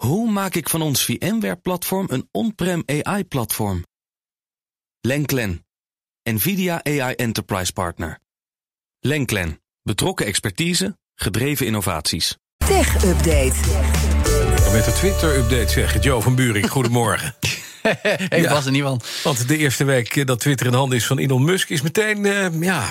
Hoe maak ik van ons VMware-platform een on-prem AI-platform? Lenklen, NVIDIA AI Enterprise Partner. Lenklen, betrokken expertise, gedreven innovaties. Tech Update. Met de Twitter-update zeg Joe van Buurik. Goedemorgen. Ik was er niet van. Want de eerste week dat Twitter in handen is van Elon Musk... is meteen, uh, ja,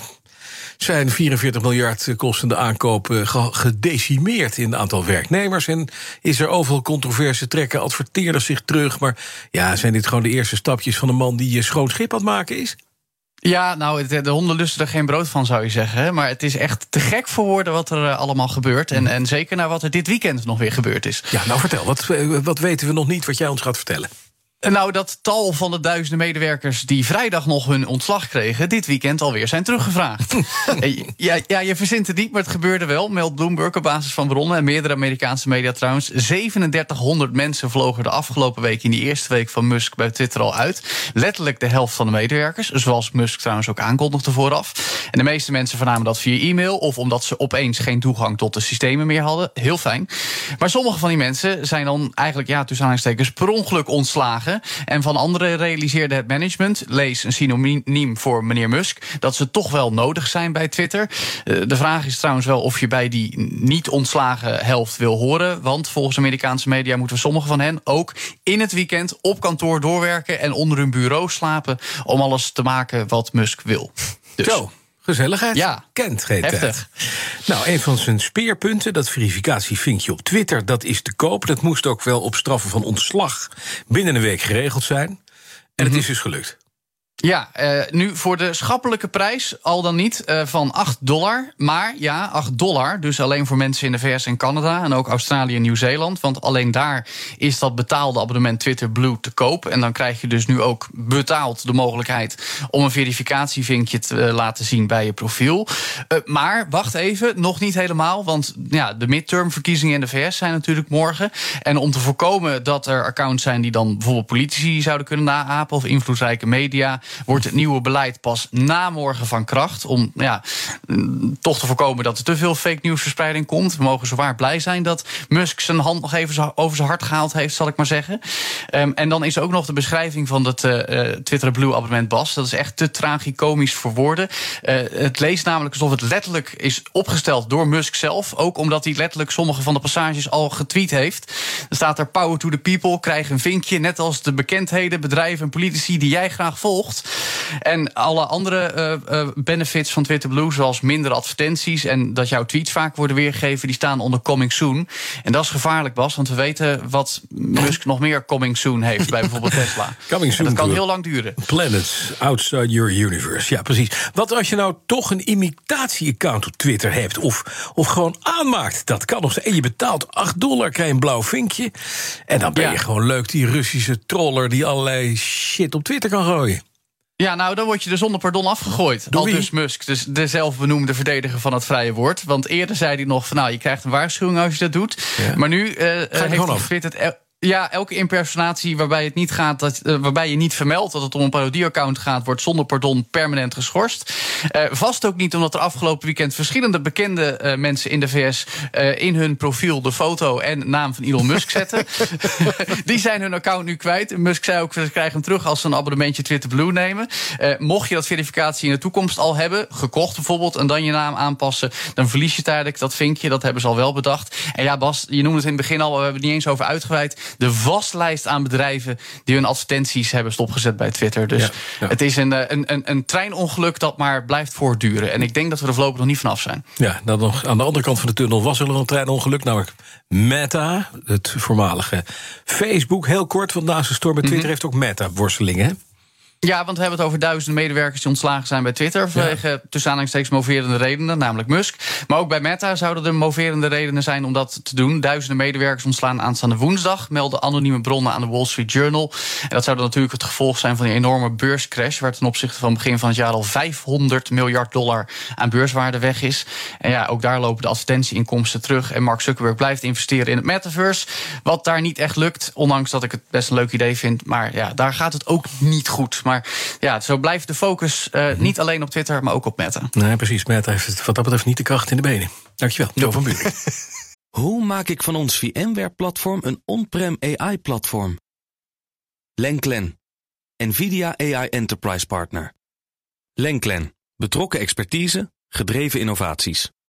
zijn 44 miljard kostende aankoop uh, gedecimeerd in het aantal werknemers. En is er overal controverse, trekken adverteerders zich terug. Maar ja, zijn dit gewoon de eerste stapjes van een man die je schoon schip aan het maken is? Ja, nou, de honden lusten er geen brood van, zou je zeggen. Maar het is echt te gek voor woorden wat er allemaal gebeurt. En, en zeker naar wat er dit weekend nog weer gebeurd is. Ja, nou vertel, wat, wat weten we nog niet wat jij ons gaat vertellen? Nou, dat tal van de duizenden medewerkers die vrijdag nog hun ontslag kregen, dit weekend alweer zijn teruggevraagd. ja, ja, je verzint het niet, maar het gebeurde wel, meldt Bloomberg op basis van bronnen en meerdere Amerikaanse media trouwens. 3700 mensen vlogen de afgelopen week in die eerste week van Musk bij Twitter al uit. Letterlijk de helft van de medewerkers, zoals Musk trouwens ook aankondigde vooraf. En de meeste mensen vernamen dat via e-mail of omdat ze opeens geen toegang tot de systemen meer hadden. Heel fijn. Maar sommige van die mensen zijn dan eigenlijk, ja, tussen aanhalingstekens, per ongeluk ontslagen. En van anderen realiseerde het management, lees een synoniem voor meneer Musk, dat ze toch wel nodig zijn bij Twitter. Eh, de vraag is trouwens wel of je bij die niet ontslagen helft wil horen. Want volgens Amerikaanse media moeten we sommigen van hen ook in het weekend op kantoor doorwerken en onder hun bureau slapen om alles te maken wat Musk wil. Dus. Zo. Gezelligheid. Ja. Kent geen Heftig. tijd. Nou, een van zijn speerpunten, dat verificatievinkje op Twitter, dat is te koop. Dat moest ook wel op straffen van ontslag binnen een week geregeld zijn. En het Mhm. is dus gelukt. Ja, uh, nu voor de schappelijke prijs al dan niet uh, van 8 dollar. Maar ja, 8 dollar. Dus alleen voor mensen in de VS en Canada. En ook Australië en Nieuw-Zeeland. Want alleen daar is dat betaalde abonnement Twitter Blue te koop. En dan krijg je dus nu ook betaald de mogelijkheid om een verificatievinkje te uh, laten zien bij je profiel. maar wacht even, nog niet helemaal. Want ja, de midtermverkiezingen in de VS zijn natuurlijk morgen. En om te voorkomen dat er accounts zijn die dan bijvoorbeeld politici zouden kunnen naapen of invloedrijke media wordt het nieuwe beleid pas na morgen van kracht. Om ja, toch te voorkomen dat er te veel fake nieuwsverspreiding komt. We mogen zwaar blij zijn dat Musk zijn hand nog even over zijn hart gehaald heeft, zal ik maar zeggen. Um, en dan is ook nog de beschrijving van het uh, Twitter Blue abonnement Bas. Dat is echt te tragicomisch voor woorden. Uh, het leest namelijk alsof het letterlijk is opgesteld door Musk zelf. Ook omdat hij letterlijk sommige van de passages al getweet heeft. Er staat er power to the people, krijg een vinkje. Net als de bekendheden, bedrijven en politici die jij graag volgt. En alle andere uh, uh, benefits van Twitter Blue, zoals minder advertenties en dat jouw tweets vaak worden weergegeven, die staan onder coming soon. En dat is gevaarlijk, Bas, want we weten wat Musk nog meer coming soon heeft bij bijvoorbeeld Tesla. Coming soon en dat kan heel lang duren. Planets outside your universe. Ja, precies. Wat als je nou toch een imitatie-account op Twitter hebt of, of gewoon aanmaakt? Dat kan nog En je betaalt 8 dollar, krijg je een blauw vinkje. En dan ben je ja. gewoon leuk, die Russische troller die allerlei shit op Twitter kan gooien. Ja, nou, dan word je er zonder pardon afgegooid. Al dus Musk, dus de zelfbenoemde verdediger van het vrije woord. Want eerder zei hij nog van, nou, je krijgt een waarschuwing als je dat doet. Ja. Maar nu uh, heeft hij getwitterd... Ja, elke impersonatie waarbij het niet gaat, dat, uh, waarbij je niet vermeldt dat het om een parodie-account gaat, wordt zonder pardon permanent geschorst. Uh, vast ook niet omdat er afgelopen weekend verschillende bekende uh, mensen in de VS in hun profiel de foto en naam van Elon Musk zetten. Die zijn hun account nu kwijt. Musk zei ook, ze krijgen hem terug als ze een abonnementje Twitter Blue nemen. mocht je dat verificatie in de toekomst al hebben, gekocht bijvoorbeeld, en dan je naam aanpassen, dan verlies je tijdelijk dat vinkje. Dat hebben ze al wel bedacht. En ja, Bas, je noemde het in het begin al, we hebben het niet eens over uitgeweid de waslijst aan bedrijven die hun advertenties hebben stopgezet bij Twitter. Dus ja, ja. het is een, een, een, een, treinongeluk dat maar blijft voortduren. En ik denk dat we er voorlopig nog niet vanaf zijn. Ja, dan nog aan de andere kant van de tunnel was er nog een treinongeluk, namelijk Meta, het voormalige Facebook. Heel kort, want naast de storm bij Twitter mm -hmm. heeft ook Meta worstelingen. Ja, want we hebben het over duizenden medewerkers die ontslagen zijn bij Twitter. Vanwege ja. tussen aanhalingstekens moverende redenen, namelijk Musk. Maar ook bij Meta zouden er moverende redenen zijn om dat te doen. Duizenden medewerkers ontslaan aanstaande woensdag, melden anonieme bronnen aan de Wall Street Journal. En dat zou dan natuurlijk het gevolg zijn van die enorme beurscrash, waar ten opzichte van begin van het jaar al 500 miljard dollar aan beurswaarde weg is. En ja, ook daar lopen de advertentieinkomsten terug. En Mark Zuckerberg blijft investeren in het metaverse. Wat daar niet echt lukt, ondanks dat ik het best een leuk idee vind. Maar ja, daar gaat het ook niet goed. Maar ja, zo blijft de focus eh, niet alleen op Twitter, maar ook op Meta. Nee, precies. Meta heeft wat dat betreft niet de kracht in de benen. Dankjewel, Jo van Buren. Hoe maak ik van ons VMware-platform een on-prem AI-platform? Lenklen, NVIDIA AI Enterprise Partner. Lenklen, betrokken expertise, gedreven innovaties.